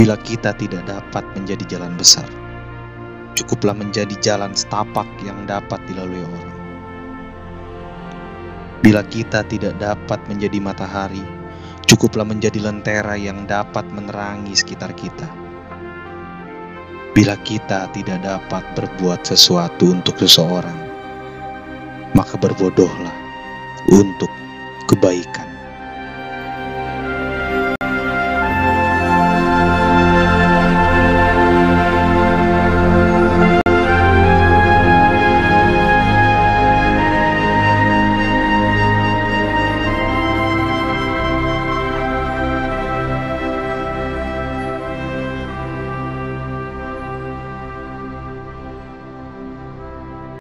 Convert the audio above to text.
Bila kita tidak dapat menjadi jalan besar, cukuplah menjadi jalan setapak yang dapat dilalui orang. Bila kita tidak dapat menjadi matahari, cukuplah menjadi lentera yang dapat menerangi sekitar kita. Bila kita tidak dapat berbuat sesuatu untuk seseorang, maka berbodohlah untuk kebaikan.